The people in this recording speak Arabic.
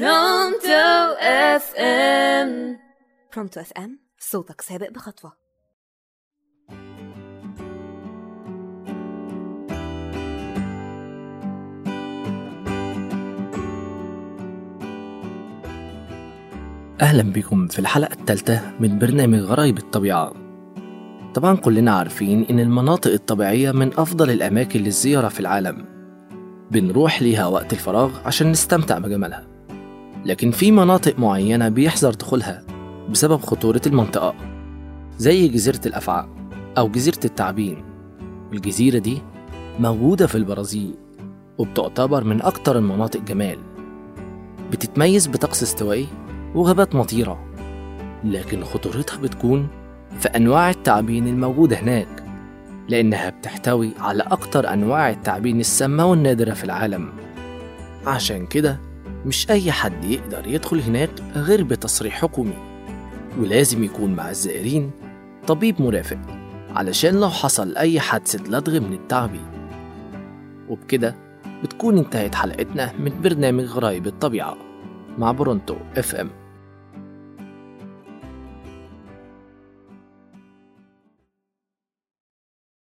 Pronto FM Pronto FM صوتك سابق بخطوة. أهلا بكم في الحلقة الثالثة من برنامج غرايب الطبيعة. طبعا كلنا عارفين إن المناطق الطبيعية من أفضل الأماكن للزيارة في العالم. بنروح ليها وقت الفراغ عشان نستمتع بجمالها. لكن في مناطق معينة بيحذر دخولها بسبب خطورة المنطقة زي جزيرة الأفعى أو جزيرة التعابين. الجزيرة دي موجودة في البرازيل وبتعتبر من أكتر المناطق جمال. بتتميز بطقس استوائي وغابات مطيرة لكن خطورتها بتكون في أنواع التعابين الموجودة هناك لأنها بتحتوي على أكتر أنواع التعابين السامة والنادرة في العالم. عشان كده مش أي حد يقدر يدخل هناك غير بتصريح حكومي ولازم يكون مع الزائرين طبيب مرافق علشان لو حصل أي حادثة لدغ من التعابين وبكده بتكون انتهت حلقتنا من برنامج غرايب الطبيعة مع برونتو إف إم.